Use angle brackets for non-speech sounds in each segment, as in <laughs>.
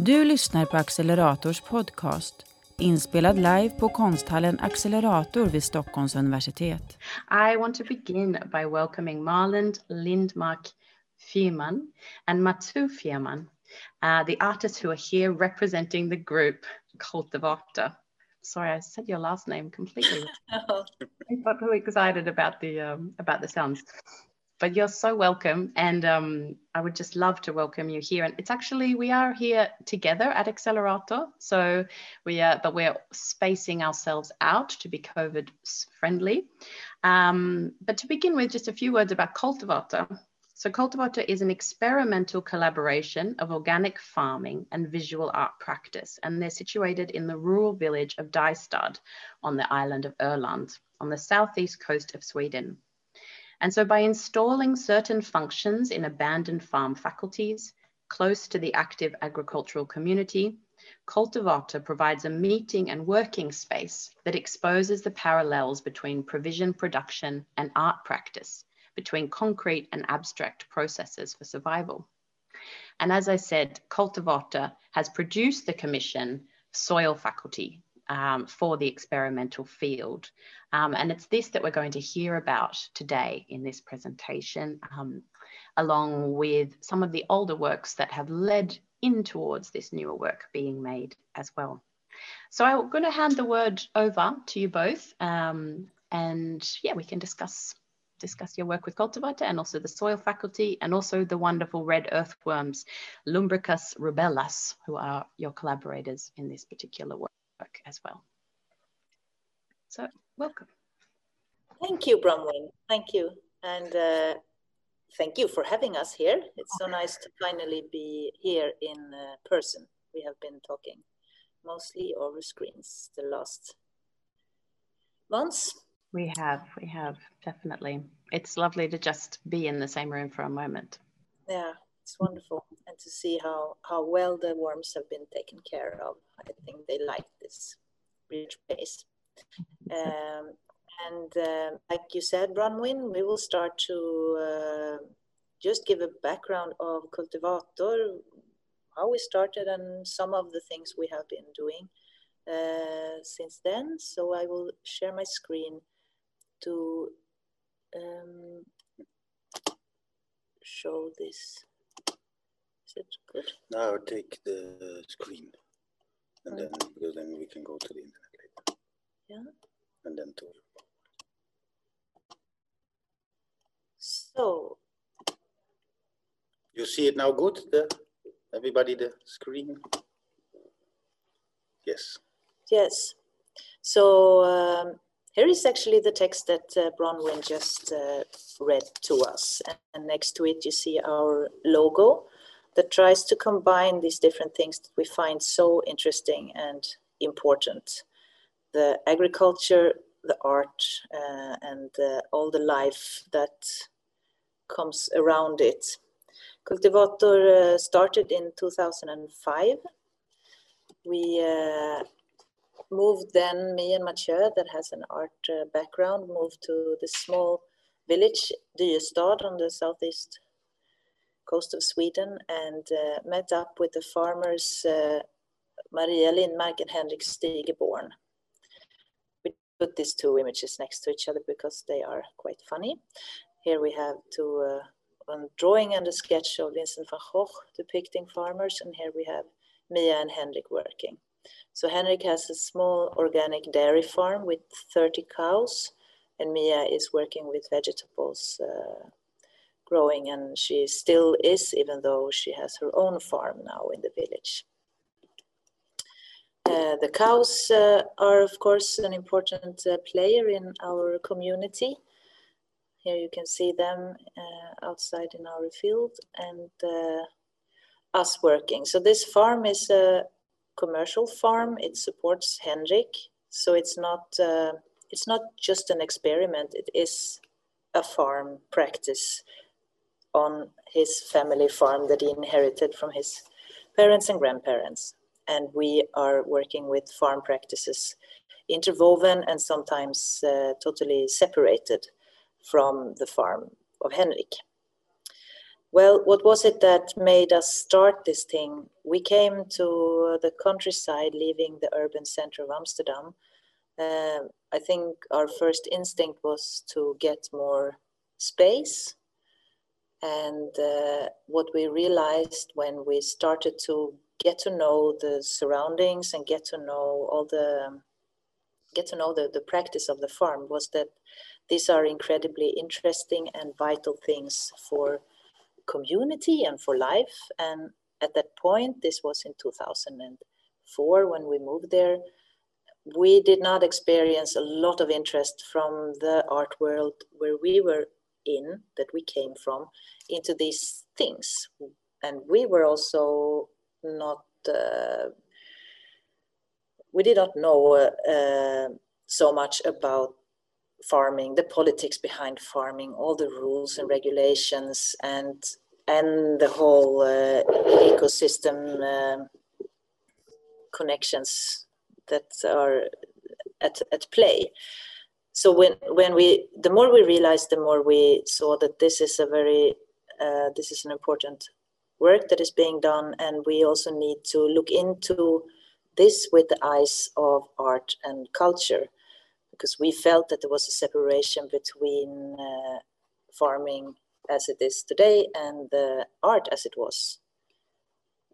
Du lyssnar på Accelerators podcast inspelad live på konsthallen Accelerator vid Stockholms universitet. I want to begin by welcoming Marland Lindmark Fierman and Matsu Fierman, uh, the artists who are here representing the group Cultivator. Sorry, I said your last name completely. I got really excited about the um, about the sounds but you're so welcome. And um, I would just love to welcome you here. And it's actually, we are here together at Accelerator. So we are, but we're spacing ourselves out to be COVID friendly. Um, but to begin with, just a few words about Cultivator. So Cultivator is an experimental collaboration of organic farming and visual art practice. And they're situated in the rural village of Dyestad on the island of Öland on the southeast coast of Sweden. And so by installing certain functions in abandoned farm faculties close to the active agricultural community, Cultivator provides a meeting and working space that exposes the parallels between provision production and art practice, between concrete and abstract processes for survival. And as I said, Cultivator has produced the commission Soil Faculty, um, for the experimental field. Um, and it's this that we're going to hear about today in this presentation, um, along with some of the older works that have led in towards this newer work being made as well. So I'm going to hand the word over to you both. Um, and yeah, we can discuss discuss your work with Cultivator and also the soil faculty and also the wonderful red earthworms, Lumbricus rubellus, who are your collaborators in this particular work work as well. So welcome. Thank you, Bronwyn. Thank you. And uh, thank you for having us here. It's so nice to finally be here in uh, person. We have been talking mostly over screens the last months. We have, we have, definitely. It's lovely to just be in the same room for a moment. Yeah, it's wonderful and to see how how well the worms have been taken care of. I think they like this rich place um, and uh, like you said bronwyn we will start to uh, just give a background of cultivator how we started and some of the things we have been doing uh, since then. So i will share my screen to um, show this it good? Now take the screen, and then because then we can go to the internet later. Yeah. And then to. So. You see it now good? The everybody the screen. Yes. Yes. So um, here is actually the text that uh, Bronwyn just uh, read to us. And next to it, you see our logo that tries to combine these different things that we find so interesting and important the agriculture, the art, uh, and uh, all the life that comes around it. Cultivator uh, started in 2005. We uh, moved then, me and Mathieu, that has an art uh, background, moved to the small village, Dyestad, on the southeast coast of Sweden and uh, met up with the farmers uh, Maria Lindmark and Henrik Stigeborn. We put these two images next to each other because they are quite funny. Here we have two, uh, one drawing and a sketch of Vincent van Gogh depicting farmers, and here we have Mia and Henrik working. So Henrik has a small organic dairy farm with 30 cows, and Mia is working with vegetables uh, growing and she still is even though she has her own farm now in the village. Uh, the cows uh, are of course an important uh, player in our community. Here you can see them uh, outside in our field and uh, us working. So this farm is a commercial farm. It supports Henrik. So it's not, uh, it's not just an experiment. It is a farm practice on his family farm that he inherited from his parents and grandparents. And we are working with farm practices interwoven and sometimes uh, totally separated from the farm of Henrik. Well, what was it that made us start this thing? We came to the countryside, leaving the urban center of Amsterdam. Uh, I think our first instinct was to get more space. And uh, what we realized when we started to get to know the surroundings and get to know all the get to know the, the practice of the farm was that these are incredibly interesting and vital things for community and for life. And at that point, this was in 2004 when we moved there, we did not experience a lot of interest from the art world where we were in, that we came from, into these things. And we were also not, uh, we did not know uh, uh, so much about farming, the politics behind farming, all the rules and regulations, and and the whole uh, ecosystem uh, connections that are at, at play. So when when we the more we realized, the more we saw that this is a very uh, this is an important work that is being done, and we also need to look into this with the eyes of art and culture because we felt that there was a separation between uh, farming as it is today and the art as it was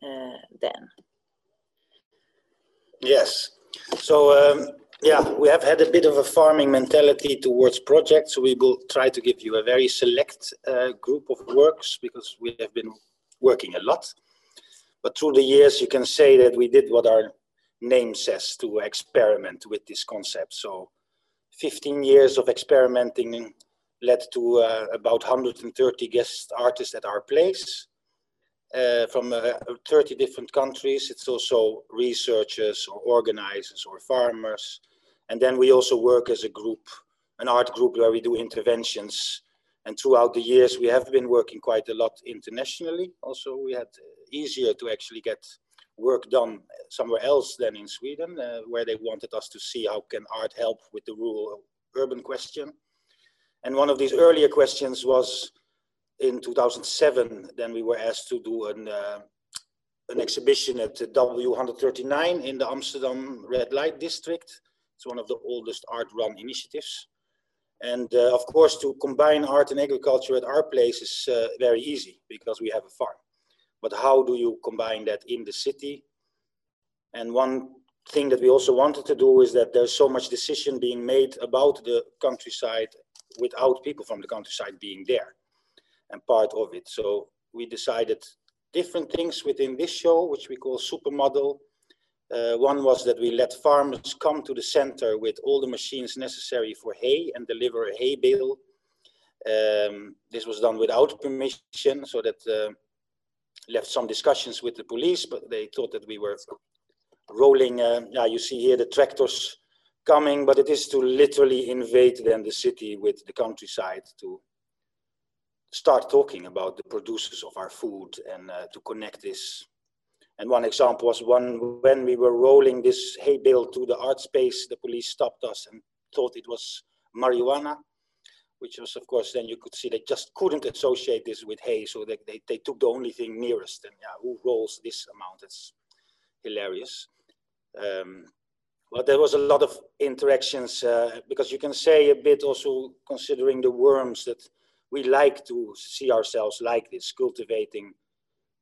uh, then. Yes. So um, yeah, we have had a bit of a farming mentality towards projects. We will try to give you a very select uh, group of works because we have been working a lot. But through the years, you can say that we did what our name says to experiment with this concept. So 15 years of experimenting led to uh, about 130 guest artists at our place uh, from uh, 30 different countries. It's also researchers or organizers or farmers. And then we also work as a group, an art group where we do interventions. And throughout the years, we have been working quite a lot internationally. Also, we had easier to actually get work done somewhere else than in Sweden, uh, where they wanted us to see how can art help with the rural urban question. And one of these earlier questions was in 2007, then we were asked to do an, uh, an exhibition at W139 in the Amsterdam Red Light District. It's one of the oldest art run initiatives. And uh, of course, to combine art and agriculture at our place is uh, very easy because we have a farm. But how do you combine that in the city? And one thing that we also wanted to do is that there's so much decision being made about the countryside without people from the countryside being there and part of it. So we decided different things within this show, which we call supermodel. Uh, one was that we let farmers come to the center with all the machines necessary for hay and deliver a hay bale. Um, this was done without permission, so that uh, left some discussions with the police, but they thought that we were rolling. Uh, yeah, you see here the tractors coming, but it is to literally invade then the city with the countryside to start talking about the producers of our food and uh, to connect this. And one example was one when we were rolling this hay bale to the art space, the police stopped us and thought it was marijuana, which was, of course, then you could see they just couldn't associate this with hay, so they, they, they took the only thing nearest. And yeah, who rolls this amount? It's hilarious. Um, but there was a lot of interactions uh, because you can say a bit also considering the worms that we like to see ourselves like this, cultivating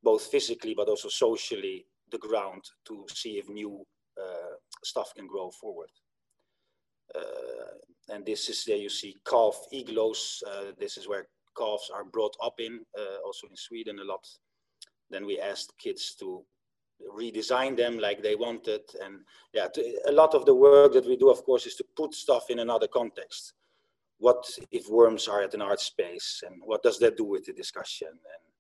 both physically but also socially the ground to see if new uh, stuff can grow forward. Uh, and this is there you see calf igloos. Uh, this is where calves are brought up in, uh, also in Sweden a lot. Then we asked kids to redesign them like they wanted. And yeah, to, a lot of the work that we do, of course, is to put stuff in another context. What if worms are at an art space and what does that do with the discussion? And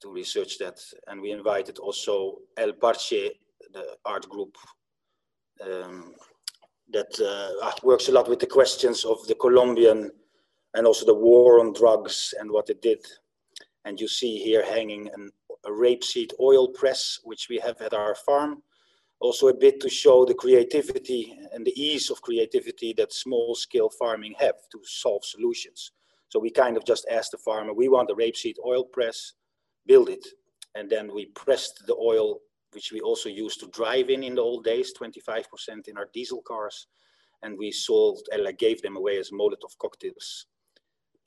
to research that. And we invited also El Parche, the art group um, that uh, ah, works a lot with the questions of the Colombian and also the war on drugs and what it did. And you see here hanging an a rapeseed oil press, which we have at our farm. Also a bit to show the creativity and the ease of creativity that small scale farming have to solve solutions. So we kind of just asked the farmer, we want a rapeseed oil press, build it. And then we pressed the oil, which we also used to drive in in the old days, 25% in our diesel cars. And we sold, and gave them away as Molotov cocktails.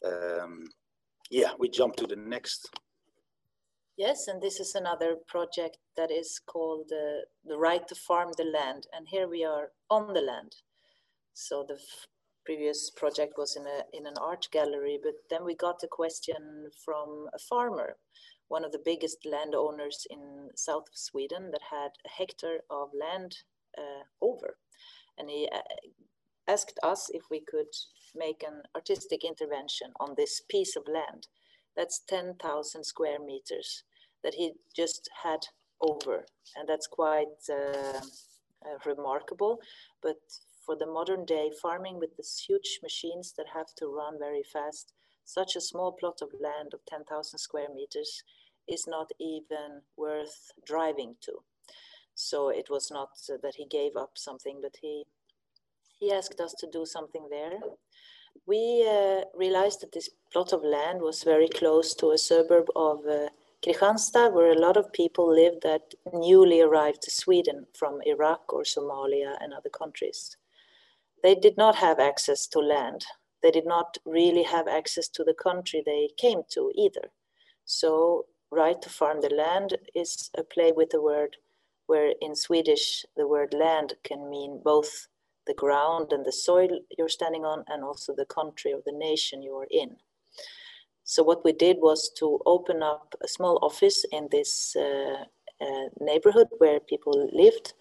Um, yeah, we jump to the next. Yes, and this is another project that is called uh, the right to farm the land. And here we are on the land. So the previous project was in a in an art gallery, but then we got a question from a farmer, one of the biggest landowners in south of Sweden that had a hectare of land uh, over, and he uh, asked us if we could make an artistic intervention on this piece of land that's 10,000 square meters that he just had over. And that's quite uh, uh, remarkable. But for the modern day farming with these huge machines that have to run very fast, such a small plot of land of 10,000 square meters is not even worth driving to. So it was not uh, that he gave up something, but he he asked us to do something there we uh, realized that this plot of land was very close to a suburb of uh, Kristianstad, where a lot of people lived that newly arrived to Sweden from Iraq or Somalia and other countries. They did not have access to land. They did not really have access to the country they came to either. So, right to farm the land is a play with the word, where in Swedish the word land can mean both the ground and the soil you're standing on, and also the country or the nation you are in. So, what we did was to open up a small office in this uh, uh, neighborhood where people lived.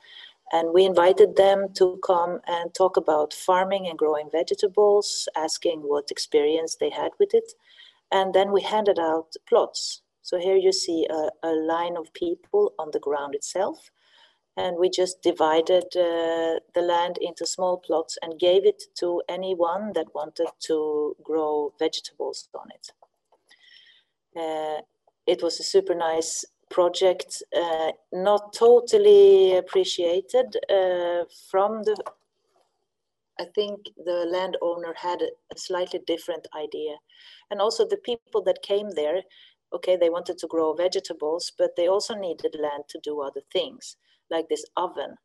And we invited them to come and talk about farming and growing vegetables, asking what experience they had with it. And then we handed out plots. So here you see a, a line of people on the ground itself and we just divided uh, the land into small plots and gave it to anyone that wanted to grow vegetables on it. Uh, it was a super nice project, uh, not totally appreciated uh, from the. I think the landowner had a slightly different idea, and also the people that came there. Okay, they wanted to grow vegetables, but they also needed land to do other things like this oven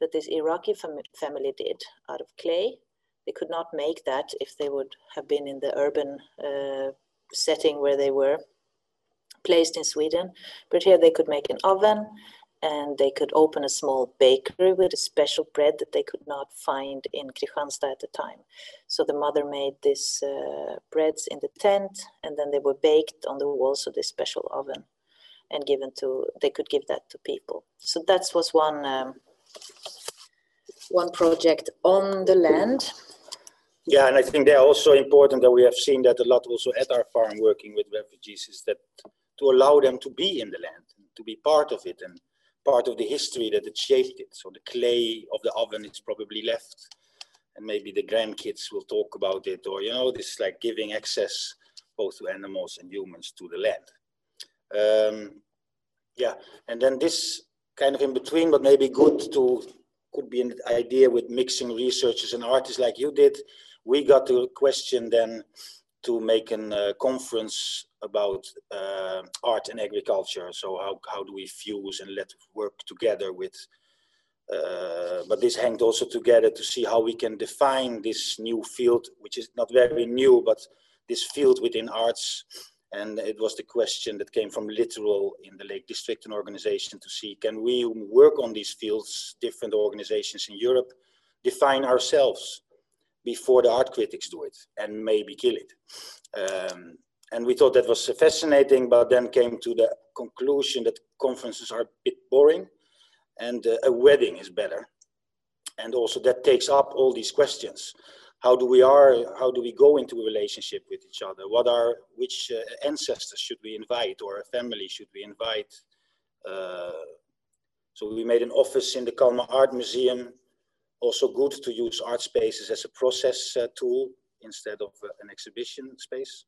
that this Iraqi fam family did out of clay. They could not make that if they would have been in the urban uh, setting where they were placed in Sweden. But here they could make an oven and they could open a small bakery with a special bread that they could not find in Kristianstad at the time. So the mother made these uh, breads in the tent and then they were baked on the walls of this special oven and given to they could give that to people so that was one um, one project on the land yeah and i think they're also important that we have seen that a lot also at our farm working with refugees is that to allow them to be in the land to be part of it and part of the history that it shaped it so the clay of the oven is probably left and maybe the grandkids will talk about it or you know this like giving access both to animals and humans to the land um, yeah, and then this kind of in between, but maybe good to could be an idea with mixing researchers and artists like you did. We got the question then to make a uh, conference about uh, art and agriculture. So how, how do we fuse and let work together with, uh, but this hanged also together to see how we can define this new field, which is not very new, but this field within arts and it was the question that came from Literal in the Lake District, an organization to see can we work on these fields, different organizations in Europe, define ourselves before the art critics do it and maybe kill it. Um, and we thought that was fascinating, but then came to the conclusion that conferences are a bit boring and uh, a wedding is better. And also that takes up all these questions. How do we are how do we go into a relationship with each other? What are which uh, ancestors should we invite or a family should we invite? Uh, so we made an office in the Kalmar Art Museum. Also good to use art spaces as a process uh, tool instead of uh, an exhibition space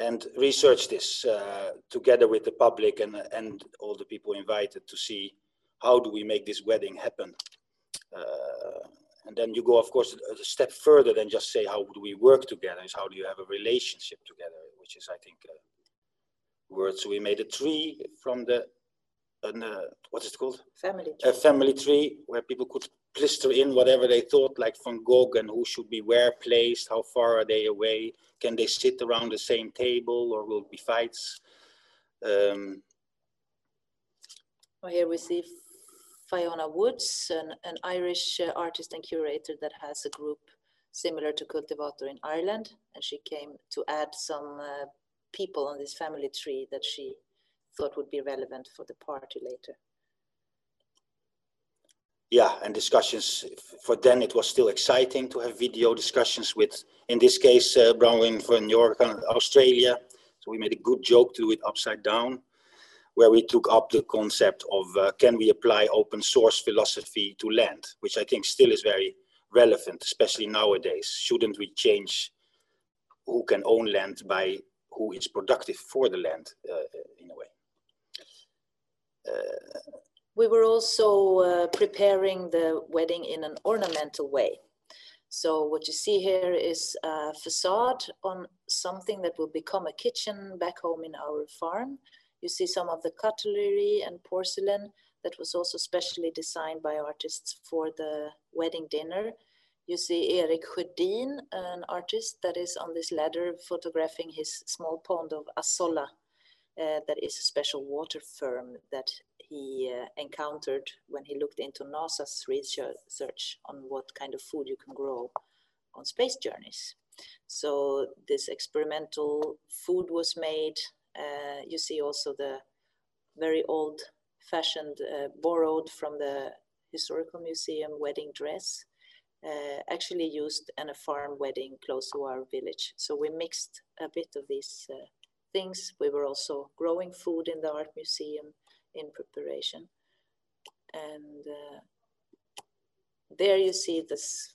and research this uh, together with the public and, and all the people invited to see how do we make this wedding happen uh, and then you go, of course, a step further than just say how do we work together. Is how do you have a relationship together, which is, I think, a word. So we made a tree from the, an, uh, what is it called? Family tree. A family tree where people could blister in whatever they thought, like Van Gogh and who should be where placed, how far are they away, can they sit around the same table or will be fights? Um, well, here we see Fiona Woods, an, an Irish uh, artist and curator that has a group similar to Cultivator in Ireland. And she came to add some uh, people on this family tree that she thought would be relevant for the party later. Yeah, and discussions for then it was still exciting to have video discussions with, in this case, uh, Bronwyn from New York, and Australia. So we made a good joke to do it upside down where we took up the concept of uh, can we apply open source philosophy to land, which I think still is very relevant, especially nowadays. Shouldn't we change who can own land by who is productive for the land uh, in a way? Uh, we were also uh, preparing the wedding in an ornamental way. So what you see here is a facade on something that will become a kitchen back home in our farm. You see some of the cutlery and porcelain that was also specially designed by artists for the wedding dinner. You see Erik Sjödin, an artist that is on this ladder photographing his small pond of Azolla. Uh, that is a special water fern that he uh, encountered when he looked into NASA's research on what kind of food you can grow on space journeys. So this experimental food was made uh, you see also the very old fashioned, uh, borrowed from the Historical Museum wedding dress, uh, actually used in a farm wedding close to our village. So we mixed a bit of these things. We were also growing food in the art museum in preparation. And uh, there you see this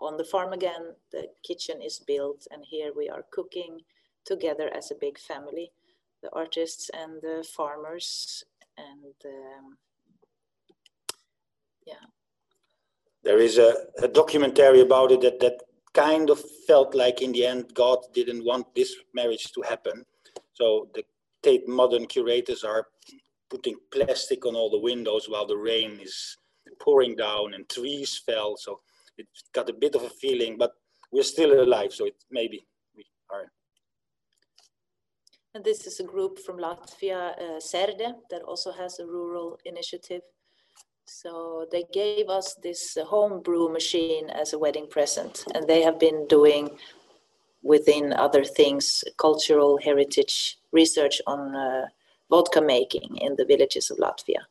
on the farm again, the kitchen is built and here we are cooking together as a big family, the artists and the farmers and um, yeah. There is a, a documentary about it that, that kind of felt like in the end God didn't want this marriage to happen. So the Tate modern curators are putting plastic on all the windows while the rain is pouring down and trees fell. So it got a bit of a feeling, but we're still alive. So it maybe we are and this is a group from Latvia, uh, Serde, that also has a rural initiative. So they gave us this uh, home brew machine as a wedding present, and they have been doing, within other things, cultural heritage research on uh, vodka making in the villages of Latvia.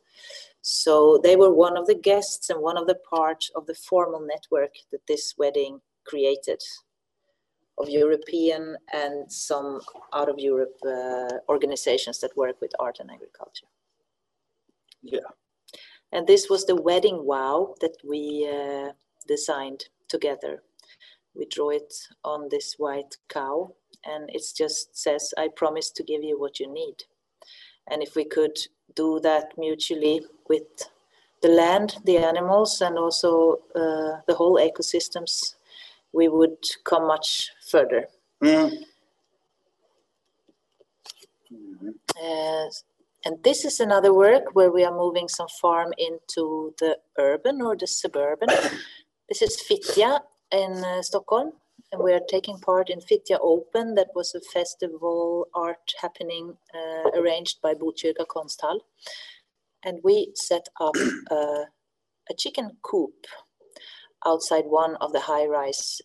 So they were one of the guests and one of the parts of the formal network that this wedding created of European and some out of Europe uh, organizations that work with art and agriculture. Yeah. And this was the wedding wow that we uh, designed together. We draw it on this white cow and it just says, I promise to give you what you need. And if we could do that mutually with the land, the animals, and also uh, the whole ecosystems we would come much further. Mm. Uh, and this is another work where we are moving some farm into the urban or the suburban. this is Fittja in uh, Stockholm, and we are taking part in Fittja Open. That was a festival art happening uh, arranged by Botkyrka Konsthall. And we set up a chicken coop outside one of the high-rise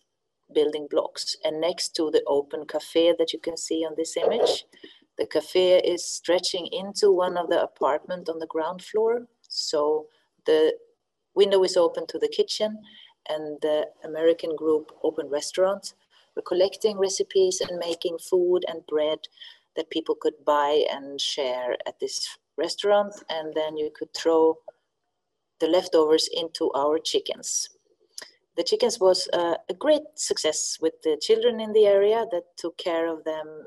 building blocks. And next to the open cafe that you can see on this image, the cafe is stretching into one of the apartment on the ground floor. So the window is open to the kitchen and the American group Open Restaurants We're collecting recipes and making food and bread that people could buy and share at this restaurant. And then you could throw the leftovers into our chickens the chickens was uh, a great success with the children in the area that took care of them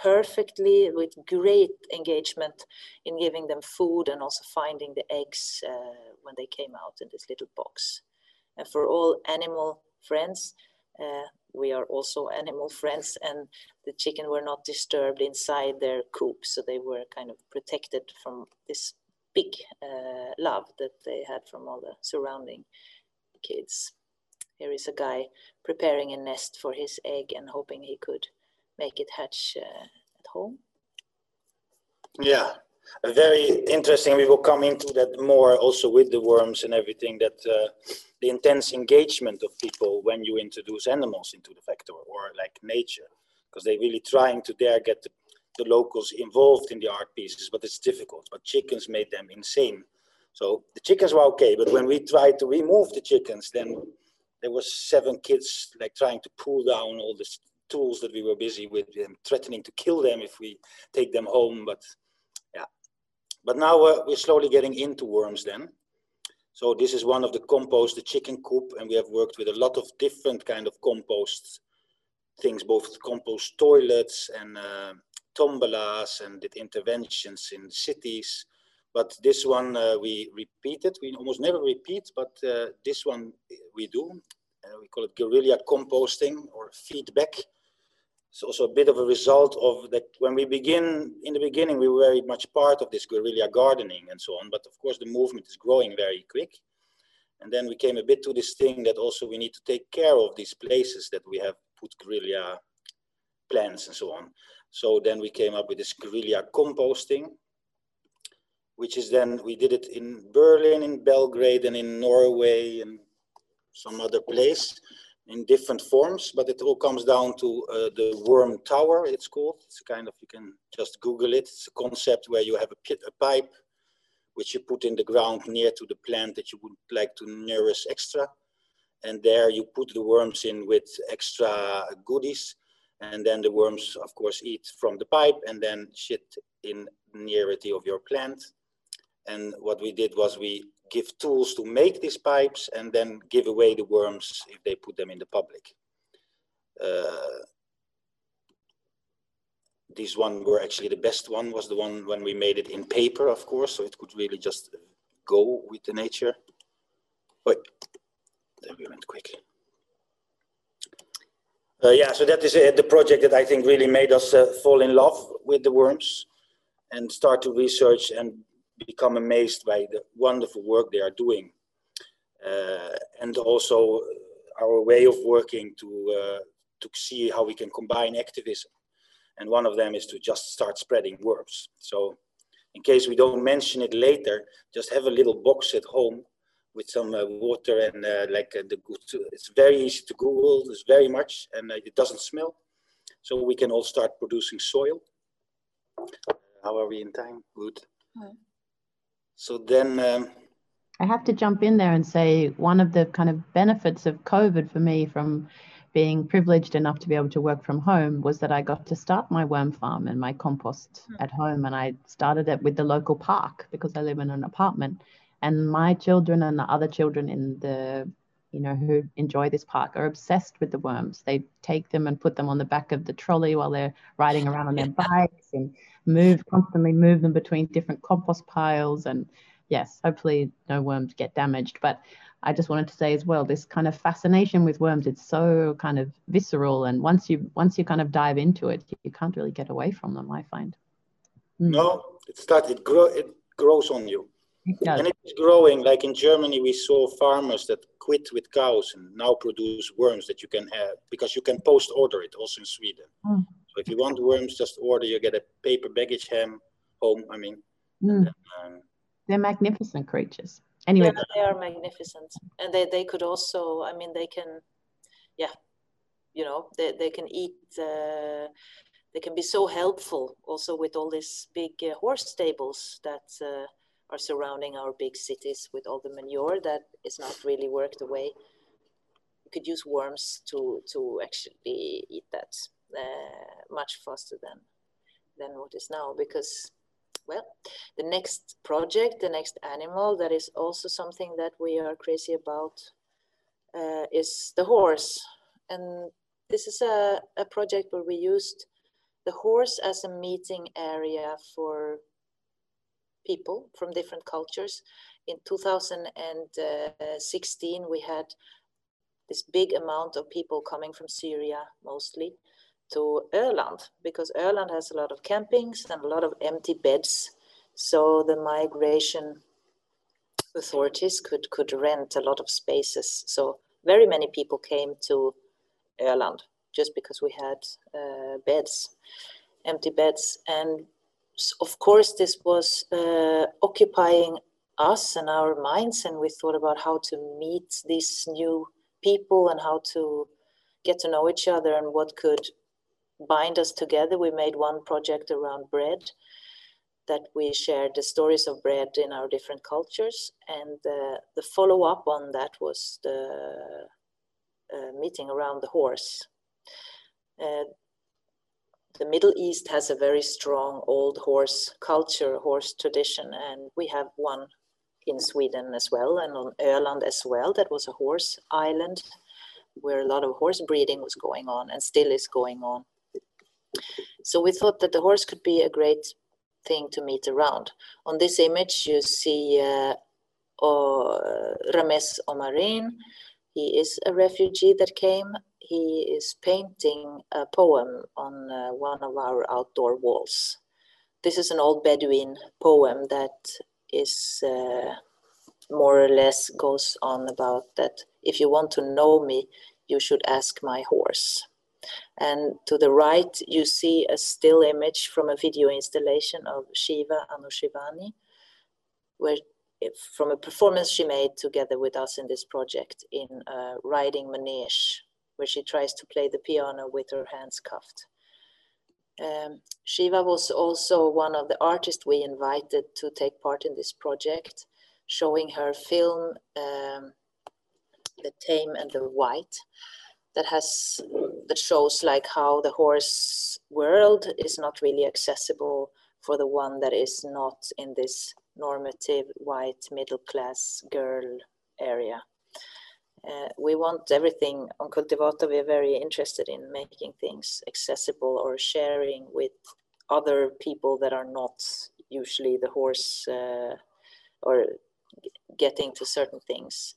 perfectly with great engagement in giving them food and also finding the eggs uh, when they came out in this little box. And for all animal friends, uh, we are also animal friends and the chicken were not disturbed inside their coop so they were kind of protected from this big uh, love that they had from all the surrounding kids. Here is a guy preparing a nest for his egg and hoping he could make it hatch uh, at home. Yeah very interesting we will come into that more also with the worms and everything that uh, the intense engagement of people when you introduce animals into the vector or like nature, because they're really trying to there get the, the locals involved in the art pieces, but it's difficult. But chickens made them insane. So the chickens were okay, but when we tried to remove the chickens, then there was seven kids like trying to pull down all the tools that we were busy with, them, threatening to kill them if we take them home. But but now uh, we're slowly getting into worms then. So this is one of the compost, the chicken coop, and we have worked with a lot of different kind of compost things, both compost toilets and uh, tombolas and did interventions in cities. But this one uh, we repeated. We almost never repeat, but uh, this one we do. Uh, we call it guerrilla composting or feedback. It's also a bit of a result of that when we begin, in the beginning, we were very much part of this guerrilla gardening and so on. But of course, the movement is growing very quick. And then we came a bit to this thing that also we need to take care of these places that we have put guerrilla plants and so on. So then we came up with this guerrilla composting, which is then, we did it in Berlin, in Belgrade, and in Norway, and some other place in different forms, but it all comes down to uh, the worm tower, it's called. It's kind of, you can just Google it. It's a concept where you have a, pit, a pipe which you put in the ground near to the plant that you would like to nourish extra. And there you put the worms in with extra goodies. And then the worms, of course, eat from the pipe and then shit in nearity of your plant. And what we did was we give tools to make these pipes and then give away the worms if they put them in the public. Uh, this one were actually the best one was the one when we made it in paper, of course, so it could really just go with the nature. Wait, there we went quick. Uh, yeah, so that is uh, the project that I think really made us uh, fall in love with the worms and start to research and become amazed by the wonderful work they are doing. Uh, and also our way of working to, uh, to see how we can combine activism. And one of them is to just start spreading words So in case we don't mention it later, just have a little box at home with some uh, water and uh, like uh, the good, it's very easy to Google, it's very much, and uh, it doesn't smell. So we can all start producing soil. How are we in time? Good. So then. Um, I have to jump in there and say one of the kind of benefits of COVID for me from being privileged enough to be able to work from home was that I got to start my worm farm and my compost mm. at home. And I started it with the local park because I live in an apartment. And my children and the other children in the, you know, who enjoy this park are obsessed with the worms. They take them and put them on the back of the trolley while they're riding around on their <laughs> bikes and move constantly move them between different compost piles. And yes hopefully no worms get damaged. But i just wanted to say as well this kind of fascination with worms it's so kind of visceral. And once you once you kind of dive into it you can't really get away from them i find. Mm. no it starts it grow it grows on you and it's growing like in germany we saw farmers that quit with cows and now produce worms that you can have because you can post order it also in sweden mm if you want worms, just order. You get a paper baggage ham home. I mean, mm. then, um, they're magnificent creatures. Anyway, yeah, they are magnificent, and they they could also. I mean, they can, yeah, you know, they they can eat. Uh, they can be so helpful also with all these big uh, horse stables that uh, are surrounding our big cities with all the manure that is not really worked away. You could use worms to to actually eat that uh, much faster than than what is now because well the next project the next animal that is also something that we are crazy about uh, is the horse and this is a, a project where we used the horse as a meeting area for people from different cultures. In 2016, we had this big amount of people coming from Syria mostly to Öland because Öland has a lot of campings and a lot of empty beds. So the migration authorities could, could rent a lot of spaces. So very many people came to Öland just because we had uh, beds, empty beds. And of course, this was uh, occupying us and our minds, and we thought about how to meet these new people and how to get to know each other and what could bind us together. We made one project around bread that we shared the stories of bread in our different cultures. And uh, the follow up on that was the uh, meeting around the horse. Uh, the Middle East has a very strong old horse culture, horse tradition, and we have one in Sweden as well, and on Öland as well. That was a horse island where a lot of horse breeding was going on and still is going on. So we thought that the horse could be a great thing to meet around. On this image, you see uh, uh, Rames Omarin. He is a refugee that came. He is painting a poem on uh, one of our outdoor walls. This is an old Bedouin poem that is uh, more or less goes on about that if you want to know me, you should ask my horse. And to the right, you see a still image from a video installation of Shiva Anoushirvani, where from a performance she made together with us in this project in a riding manege, where she tries to play the piano with her hands cuffed. Um, Shiva was also one of the artists we invited to take part in this project, showing her film, um, The Tame and the White, that has that shows like how the horse world is not really accessible for the one that is not in this normative white middle class girl area. Uh, we want everything on Cultivator. We're very interested in making things accessible or sharing with other people that are not usually the horse uh, or getting to certain things.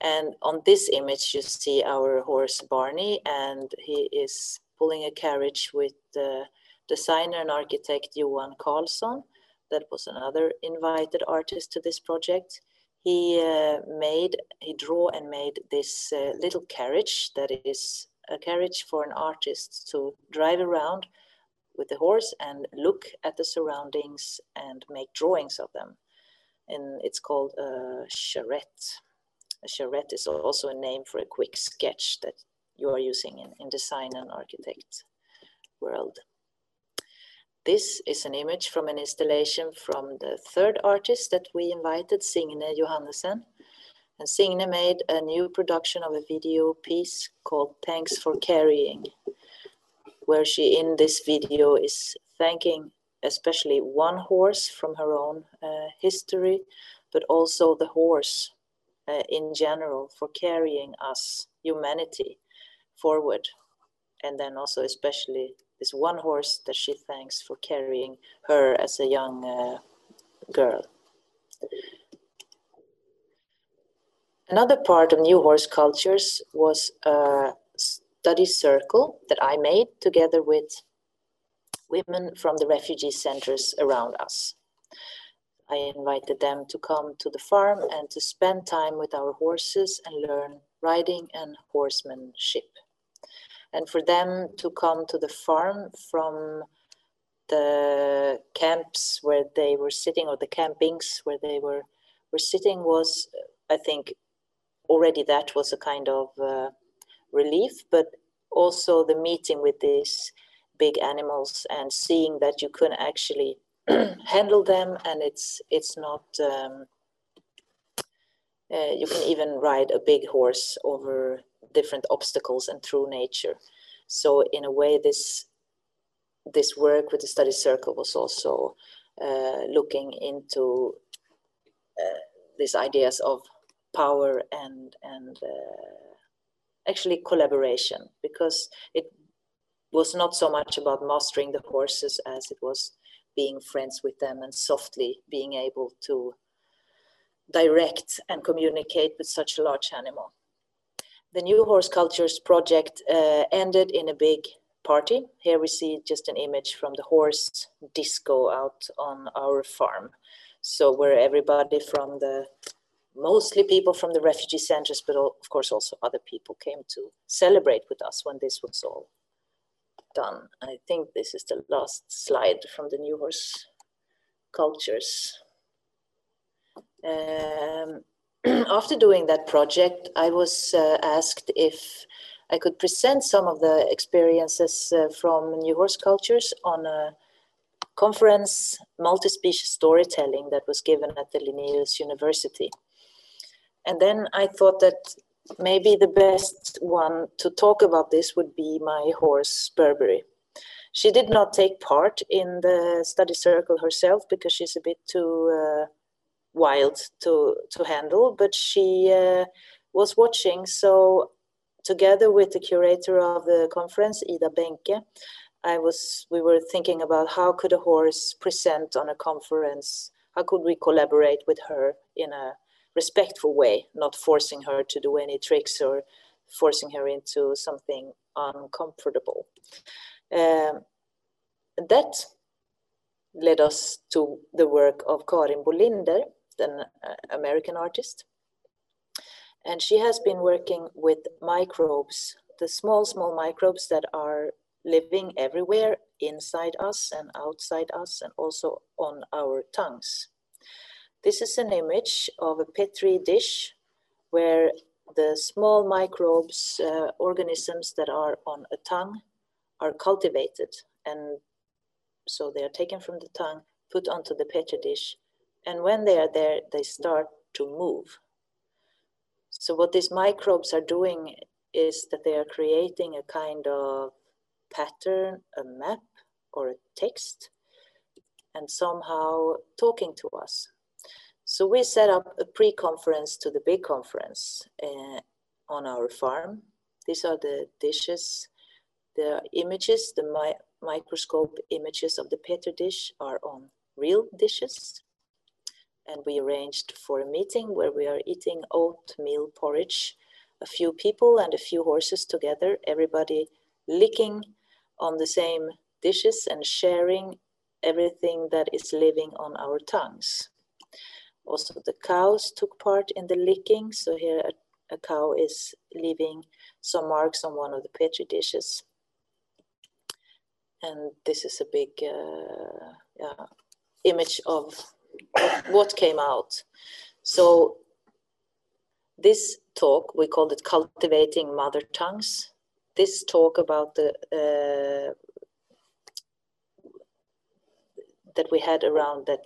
And on this image, you see our horse Barney, and he is pulling a carriage with the designer and architect Johan Carlson. That was another invited artist to this project. He uh, made, he drew and made this uh, little carriage that is a carriage for an artist to drive around with the horse and look at the surroundings and make drawings of them. And it's called a charrette. A charrette is also a name for a quick sketch that you are using in, in design and architect world. This is an image from an installation from the third artist that we invited, Signe Johannessen. And Signe made a new production of a video piece called Thanks for Carrying, where she in this video is thanking especially one horse from her own uh, history, but also the horse uh, in general for carrying us, humanity, forward. And then also, especially, this one horse that she thanks for carrying her as a young uh, girl. Another part of New Horse Cultures was a study circle that I made together with women from the refugee centers around us. I invited them to come to the farm and to spend time with our horses and learn riding and horsemanship. And for them to come to the farm from the camps where they were sitting or the campings where they were, were sitting was, I think, already that was a kind of uh, relief, but also the meeting with these big animals and seeing that you can actually <clears throat> handle them and it's it's not um, uh, you can even ride a big horse over different obstacles and through nature. So in a way this this work with the study circle was also uh, looking into uh, these ideas of power and and uh, actually collaboration because it was not so much about mastering the horses as it was being friends with them and softly being able to direct and communicate with such a large animal. The New Horse Cultures project uh, ended in a big party. Here we see just an image from the horse disco out on our farm. So where everybody from the, mostly people from the refugee centers, but of course also other people came to celebrate with us when this was all done. I think this is the last slide from the New Horse cultures. Um, <clears throat> after doing that project, I was uh, asked if I could present some of the experiences uh, from New Horse cultures on a conference, multi-species storytelling that was given at the Linnaeus University. And then I thought that maybe the best one to talk about this would be my horse Burberry. She did not take part in the study circle herself because she's a bit too uh, wild to to handle, but she uh, was watching. So together with the curator of the conference, Ida Bencke, I was we were thinking about how could a horse present on a conference? How could we collaborate with her in a respectful way, not forcing her to do any tricks or forcing her into something uncomfortable. Um, that led us to the work of Karin Bolinder, an uh, American artist. And she has been working with microbes, the small, small microbes that are living everywhere inside us and outside us and also on our tongues. This is an image of a Petri dish where the small microbes, uh, organisms that are on a tongue are cultivated. And so they are taken from the tongue, put onto the Petri dish. And when they are there, they start to move. So what these microbes are doing is that they are creating a kind of pattern, a map or a text, and somehow talking to us. So we set up a pre-conference to the big conference uh, on our farm. These are the dishes, the images, the mi microscope images of the petri dish are on real dishes. And we arranged for a meeting where we are eating oatmeal porridge, a few people and a few horses together, everybody licking on the same dishes and sharing everything that is living on our tongues. Also, the cows took part in the licking. So here a, a cow is leaving some marks on one of the petri dishes. And this is a big uh, yeah, image of, of what came out. So this talk, we called it Cultivating Mother Tongues. This talk about the uh, that we had around that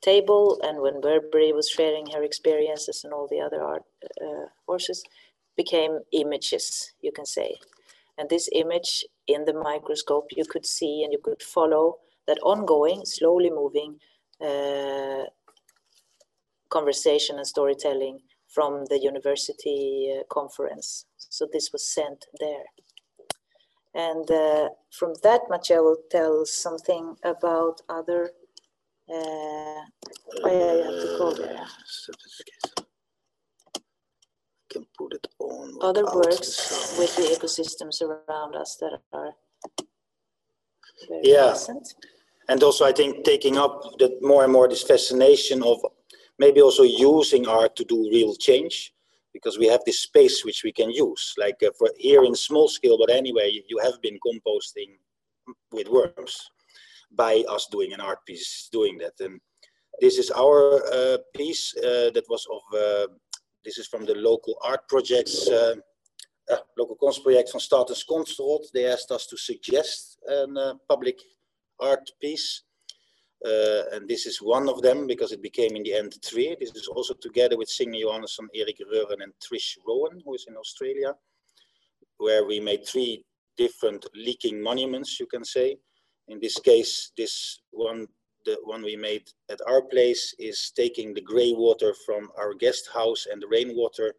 table and when Burberry was sharing her experiences and all the other art uh, horses became images, you can say. And this image in the microscope, you could see and you could follow that ongoing, slowly moving uh, conversation and storytelling from the university uh, conference. So this was sent there. And uh, from that, Mathieu will tell something about other uh, I have to go there. Can put it on. Other works with the ecosystems around us that are very yeah. present. And also, I think taking up that more and more this fascination of maybe also using art to do real change because we have this space which we can use like uh, for here in small scale but anyway you have been composting with worms by us doing an art piece doing that. And this is our uh, piece uh, that was of, uh, this is from the local art projects, uh, uh, local project van Statens Konstråd. They asked us to suggest a public art piece. and this is one of them because it became in the end three. This is also together with Signe Johannessen, Erik Reuren and Trish Rowan, who is in Australia, where we made three different leaking monuments, you can say. In this case, this one, the one we made at our place is taking the gray water from our guest house and the rainwater,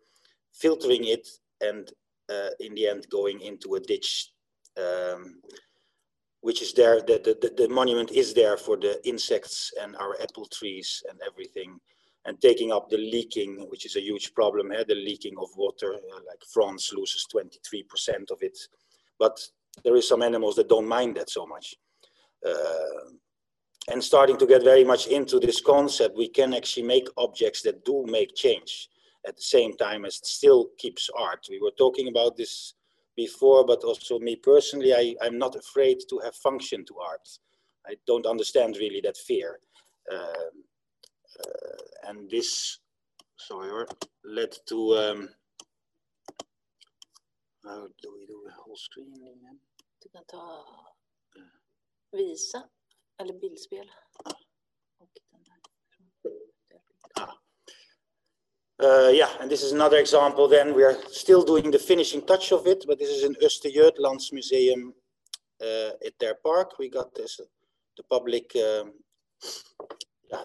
filtering it, and uh, in the end going into a ditch um, which is there, the, the, the monument is there for the insects and our apple trees and everything and taking up the leaking, which is a huge problem here, the leaking of water, uh, like France loses 23% of it. But there is some animals that don't mind that so much. Uh, and starting to get very much into this concept, we can actually make objects that do make change at the same time as it still keeps art. We were talking about this before, but also me personally, I, I'm not afraid to have function to art. I don't understand really that fear. Uh, uh, and this, sorry, led to, um, how do we do a whole screen again? Du kan ta visa eller bildspel. Uh, yeah, and this is another example then. We are still doing the finishing touch of it, but this is in Östergötlands Museum uh, at their park. We got this, the public um,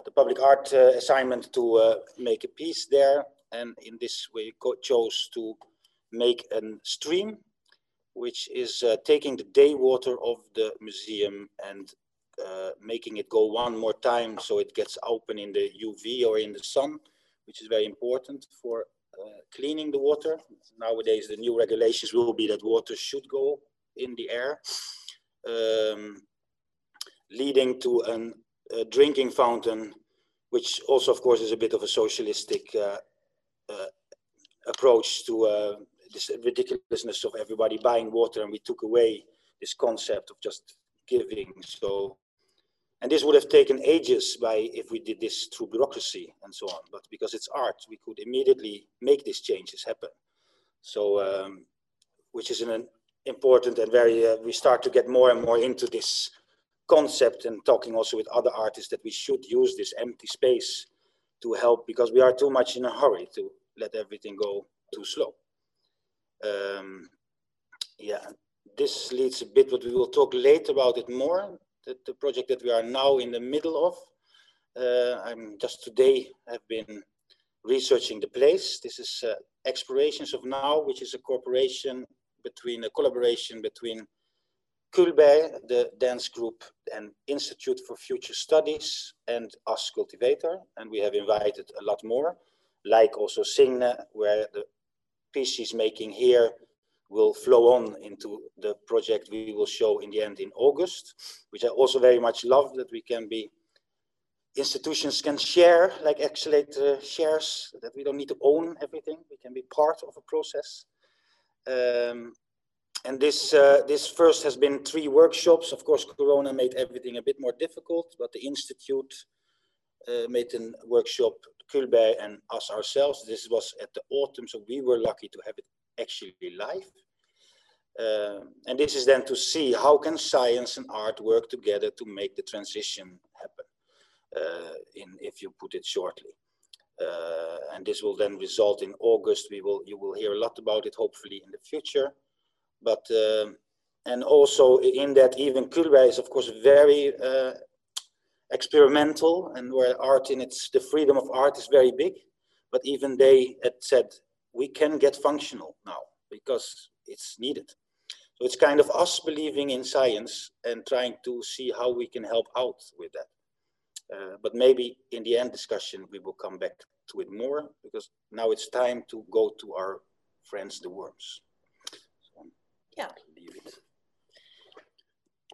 the public art uh, assignment to uh, make a piece there. And in this we chose to make a stream, which is uh, taking the day water of the museum and uh, making it go one more time so it gets open in the UV or in the sun, which is very important for uh, cleaning the water. Nowadays, the new regulations will be that water should go in the air, um, leading to an uh, drinking fountain, which also, of course, is a bit of a socialistic uh, uh, approach to this ridiculousness of everybody buying water, and we took away this concept of just giving. So, and this would have taken ages by if we did this through bureaucracy and so on. But because it's art, we could immediately make these changes happen. So, um, which is an important and very, uh, we start to get more and more into this concept and talking also with other artists that we should use this empty space to help because we are too much in a hurry to let everything go too slow. Um, yeah, this leads a bit, but we will talk later about it more. The, the project that we are now in the middle of. Uh, I'm just today have been researching the place. This is uh, Explorations of Now, which is a cooperation between a collaboration between Cullberg, the dance group and Institute for Future Studies and us Cultivator. And we have invited a lot more, like also Signe, where the piece she's making here will flow on into the project we will show in the end in August, which I also very much love that we can be, institutions can share, like Accelerate shares, that we don't need to own everything, we can be part of a process. Um, and this uh, this first has been three workshops. Of course, Corona made everything a bit more difficult, but the institute uh, made a workshop, Cullberg and us ourselves. This was at the autumn, so we were lucky to have it actually live. Uh, and this is then to see how can science and art work together to make the transition happen, uh, in, if you put it shortly. Uh, and this will then result in August. We will, you will hear a lot about it, hopefully, in the future but um, and also in that even Cullberg is of course very uh, experimental and where art in its the freedom of art is very big but even they had said we can get functional now because it's needed so it's kind of us believing in science and trying to see how we can help out with that uh, but maybe in the end discussion we will come back to it more because now it's time to go to our friends the worms yeah.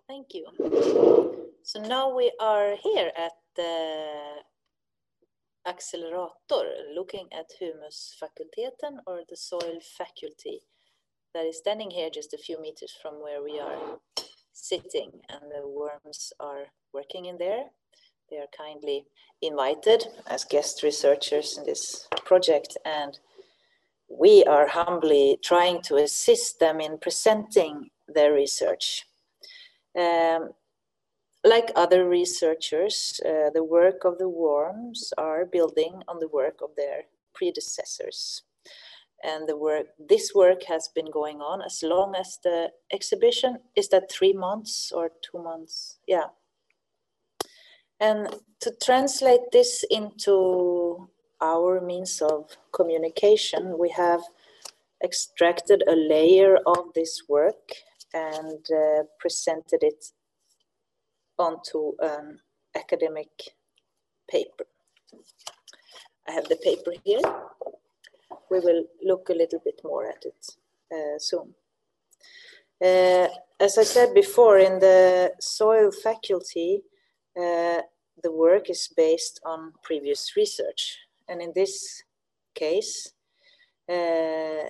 Thank you. So now we are here at the accelerator looking at humus humusfakulteten or the soil faculty that is standing here just a few meters from where we are sitting and the worms are working in there. They are kindly invited as guest researchers in this project and we are humbly trying to assist them in presenting their research. Um, like other researchers, uh, the work of the worms are building on the work of their predecessors. And the work, this work has been going on as long as the exhibition is that three months or two months, yeah. And to translate this into our means of communication, we have extracted a layer of this work and uh, presented it onto an academic paper. I have the paper here. We will look a little bit more at it uh, soon. Uh, as I said before, in the soil faculty, uh, the work is based on previous research. And in this case, uh,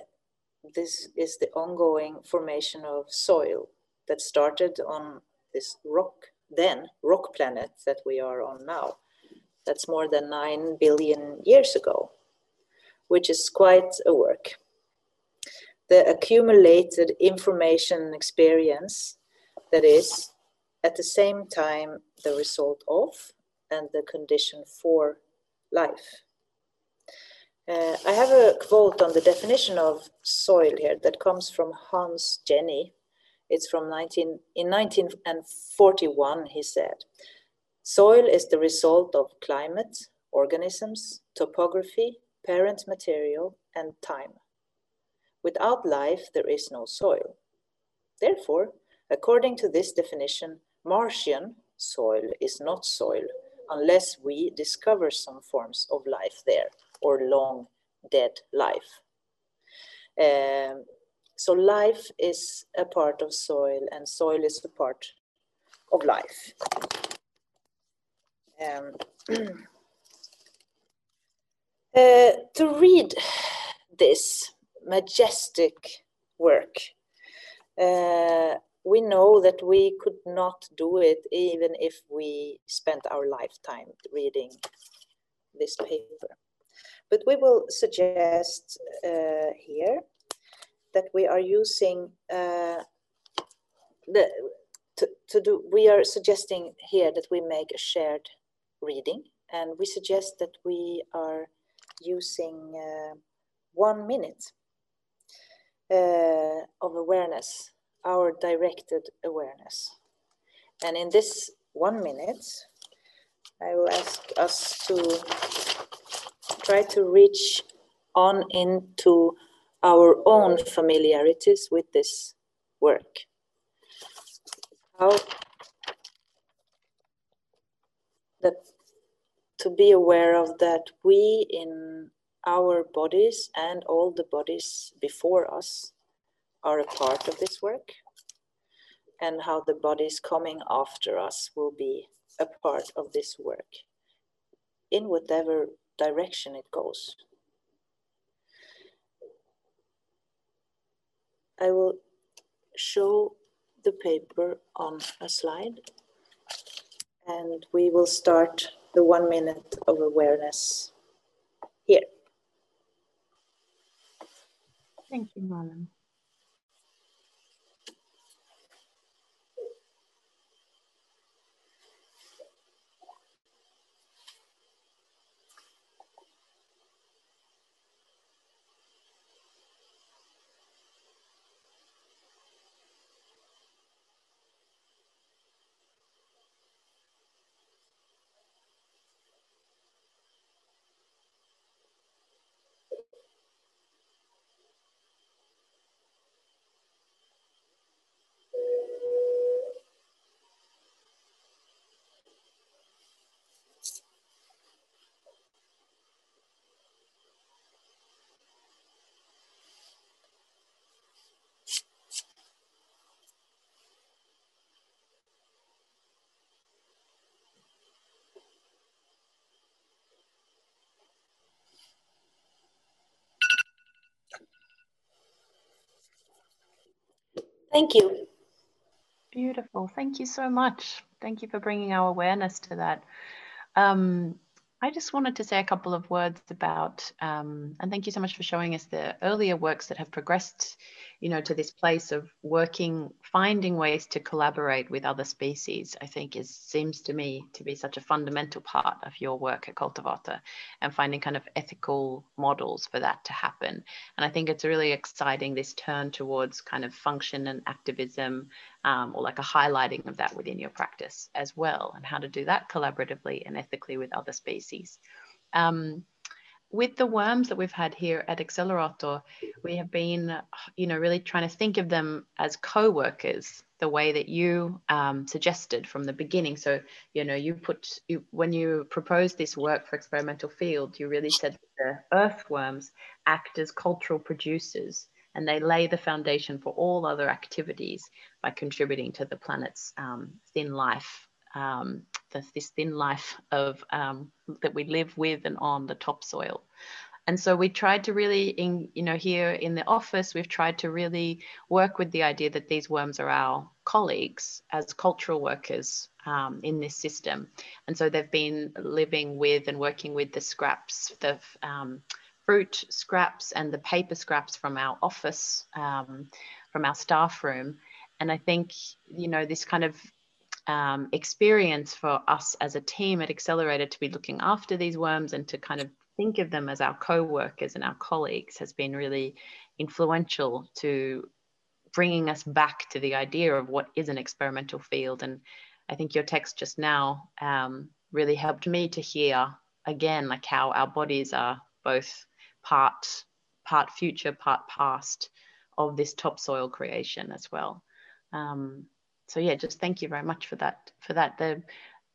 this is the ongoing formation of soil that started on this rock, then rock planet that we are on now. That's more than 9 billion years ago, which is quite a work. The accumulated information experience that is at the same time the result of and the condition for life. Uh, I have a quote on the definition of soil here that comes from Hans Jenny. It's from 19, in 1941, he said, Soil is the result of climate, organisms, topography, parent material, and time. Without life, there is no soil. Therefore, according to this definition, Martian soil is not soil unless we discover some forms of life there or long dead life. Um, so life is a part of soil and soil is a part of life. Um, <clears throat> uh, to read this majestic work, uh, we know that we could not do it even if we spent our lifetime reading this paper. But we will suggest uh, here that we are using uh, the to, to do we are suggesting here that we make a shared reading. And we suggest that we are using uh, one minute uh, of awareness, our directed awareness. And in this one minute, I will ask us to try to reach on into our own familiarities with this work. How that to be aware of that we in our bodies and all the bodies before us are a part of this work and how the bodies coming after us will be a part of this work in whatever direction it goes. I will show the paper on a slide and we will start the one minute of awareness here. Thank you, Marlon. Thank you. Beautiful. Thank you so much. Thank you for bringing our awareness to that. Um, I just wanted to say a couple of words about, um, and thank you so much for showing us the earlier works that have progressed, you know, to this place of working, finding ways to collaborate with other species. I think is seems to me to be such a fundamental part of your work at Cultivator, and finding kind of ethical models for that to happen. And I think it's really exciting this turn towards kind of function and activism um, or like a highlighting of that within your practice as well, and how to do that collaboratively and ethically with other species. Um, with the worms that we've had here at Accelerator, we have been, you know, really trying to think of them as co-workers the way that you um, suggested from the beginning. So, you know, you put, you, when you proposed this work for experimental field, you really said the earthworms act as cultural producers and they lay the foundation for all other activities by contributing to the planet's um, thin life, um, this thin life of um, that we live with and on the topsoil. And so we tried to really in you know here in the office we've tried to really work with the idea that these worms are our colleagues as cultural workers um, in this system. And so they've been living with and working with the scraps the um, fruit scraps and the paper scraps from our office um, from our staff room. And i think you know this kind of um, experience for us as a team at Accelerator to be looking after these worms and to kind of think of them as our co-workers and our colleagues has been really influential to bringing us back to the idea of what is an experimental field. And I think your text just now um, really helped me to hear again, like how our bodies are both part part future, part past of this topsoil creation as well. Um, so yeah, just thank you very much for that. For that, the,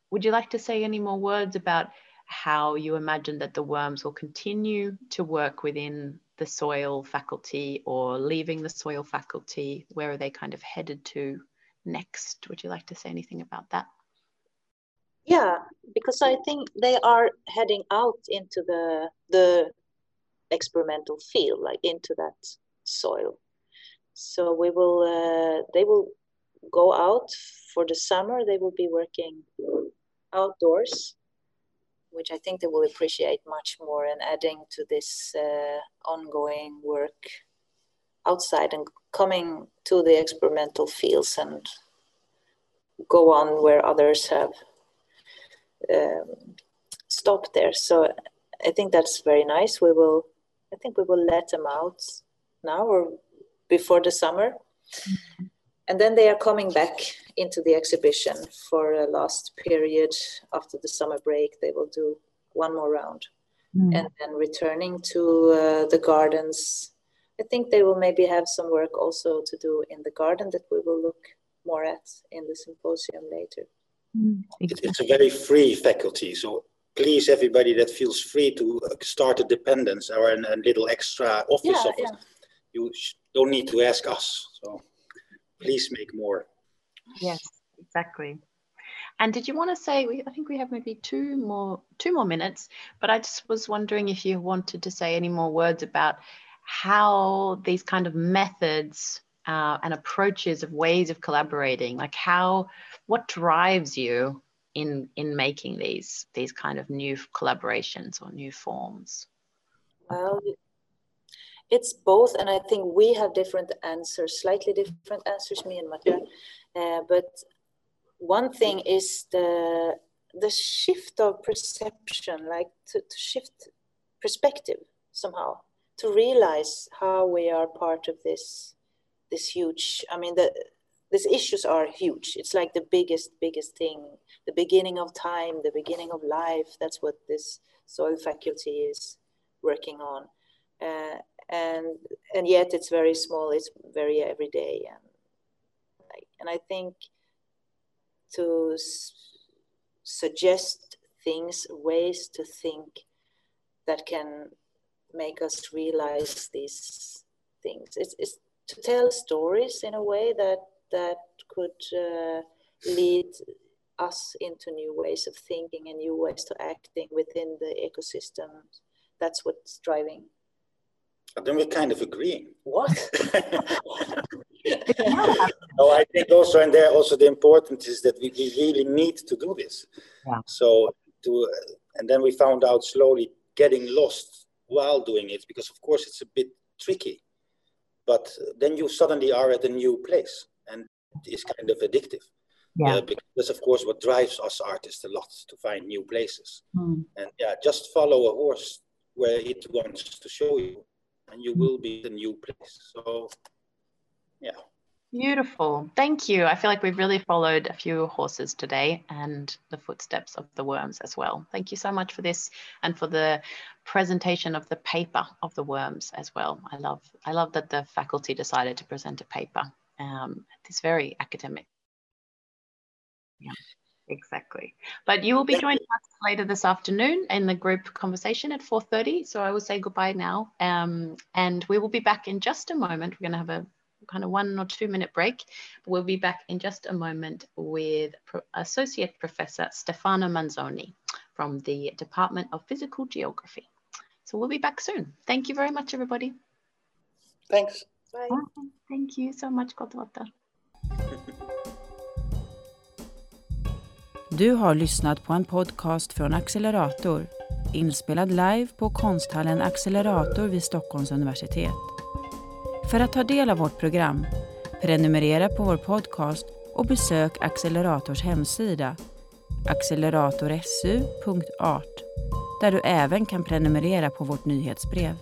would you like to say any more words about how you imagine that the worms will continue to work within the soil faculty or leaving the soil faculty? Where are they kind of headed to next? Would you like to say anything about that? Yeah, because I think they are heading out into the the experimental field, like into that soil. So we will, uh, they will go out for the summer. They will be working outdoors which I think they will appreciate much more and adding to this uh, ongoing work outside and coming to the experimental fields and go on where others have um, stopped there. So I think that's very nice. We will, I think we will let them out now or before the summer. Mm-hmm. And then they are coming back into the exhibition for a last period after the summer break. They will do one more round mm. and then returning to uh, the gardens. I think they will maybe have some work also to do in the garden that we will look more at in the symposium later. Mm. It's a very free faculty, so please, everybody that feels free to uh, start a dependence or a, a little extra office yeah, of it, yeah. you don't need to ask us. So please make more. Yes, exactly. And did you want to say? I think we have maybe two more two more minutes, but I just was wondering if you wanted to say any more words about how these kind of methods uh, and approaches of ways of collaborating, like how what drives you in in making these these kind of new collaborations or new forms. Well, it's both, and I think we have different answers, slightly different answers, me and Mathieu. Uh, but one thing is the the shift of perception, like to, to shift perspective somehow, to realize how we are part of this this huge. I mean, the these issues are huge. It's like the biggest, biggest thing, the beginning of time, the beginning of life. That's what this soil faculty is working on. Uh, and and yet it's very small it's very everyday and and i think to suggest things ways to think that can make us realize these things. It's, it's to tell stories in a way that that could uh, lead us into new ways of thinking and new ways to acting within the ecosystem. That's what's driving then we're kind of agreeing. What? <laughs> no, I think also, and there also the important is that we, we really need to do this. Yeah. So to, uh, and then we found out slowly getting lost while doing it because of course it's a bit tricky, but then you suddenly are at a new place and it's kind of addictive. Yeah. Uh, because of course what drives us artists a lot to find new places. Mm. And yeah, just follow a horse where it wants to show you and you will be the new place. So, yeah. Beautiful. Thank you. I feel like we've really followed a few horses today and the footsteps of the worms as well. Thank you so much for this and for the presentation of the paper of the worms as well. I love I love that the faculty decided to present a paper um, this very academic. Yeah, exactly. But you will be joining us later this afternoon in the group conversation at 4.30. So I will say goodbye now. Um, and we will be back in just a moment. We're going to have a kind of one or two minute break. We'll be back in just a moment with Pro Associate Professor Stefano Manzoni from the Department of Physical Geography. So we'll be back soon. Thank you very much, everybody. Thanks. Bye. Thank you so much, Gottlotta. Du har lyssnat på en podcast från Accelerator, inspelad live på konsthallen Accelerator vid Stockholms universitet. För att ta del av vårt program, prenumerera på vår podcast och besök Accelerators hemsida acceleratorsu.art där du även kan prenumerera på vårt nyhetsbrev.